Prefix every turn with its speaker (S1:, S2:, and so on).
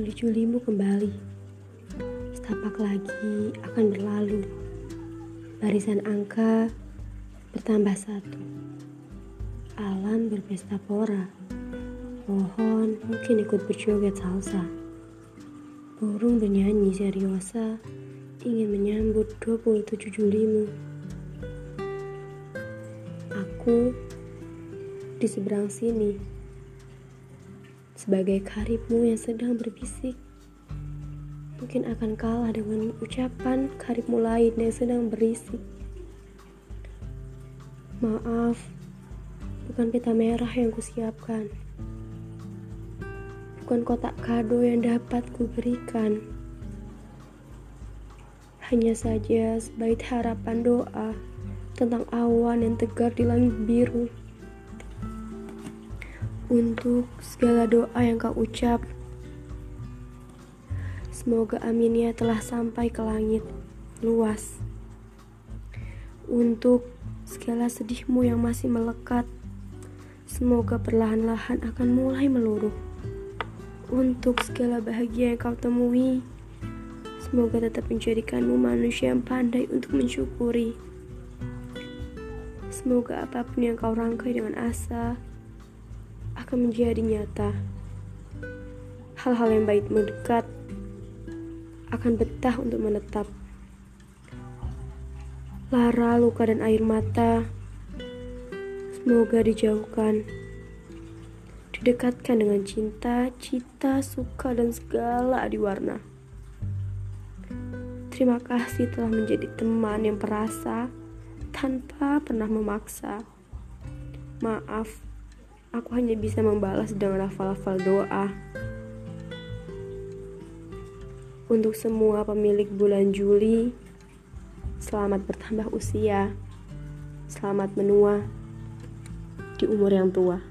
S1: di Julimu kembali. Setapak lagi akan berlalu. Barisan angka bertambah satu. Alam berpesta pora. Pohon mungkin ikut berjoget salsa. Burung bernyanyi seriosa ingin menyambut 27 Julimu. Aku di seberang sini sebagai karibmu yang sedang berbisik. Mungkin akan kalah dengan ucapan karibmu lain yang sedang berisik. Maaf bukan pita merah yang kusiapkan. Bukan kotak kado yang dapat kuberikan. Hanya saja sebaik harapan doa tentang awan yang tegar di langit biru untuk segala doa yang kau ucap. Semoga aminnya telah sampai ke langit luas. Untuk segala sedihmu yang masih melekat, semoga perlahan-lahan akan mulai meluruh. Untuk segala bahagia yang kau temui, semoga tetap menjadikanmu manusia yang pandai untuk mensyukuri. Semoga apa pun yang kau rangkai dengan asa, akan menjadi nyata. Hal-hal yang baik mendekat akan betah untuk menetap. Lara, luka, dan air mata semoga dijauhkan. Didekatkan dengan cinta, cita, suka, dan segala adiwarna. Terima kasih telah menjadi teman yang perasa tanpa pernah memaksa. Maaf Aku hanya bisa membalas dengan hafal-hafal doa. Untuk semua pemilik bulan Juli, selamat bertambah usia, selamat menua di umur yang tua.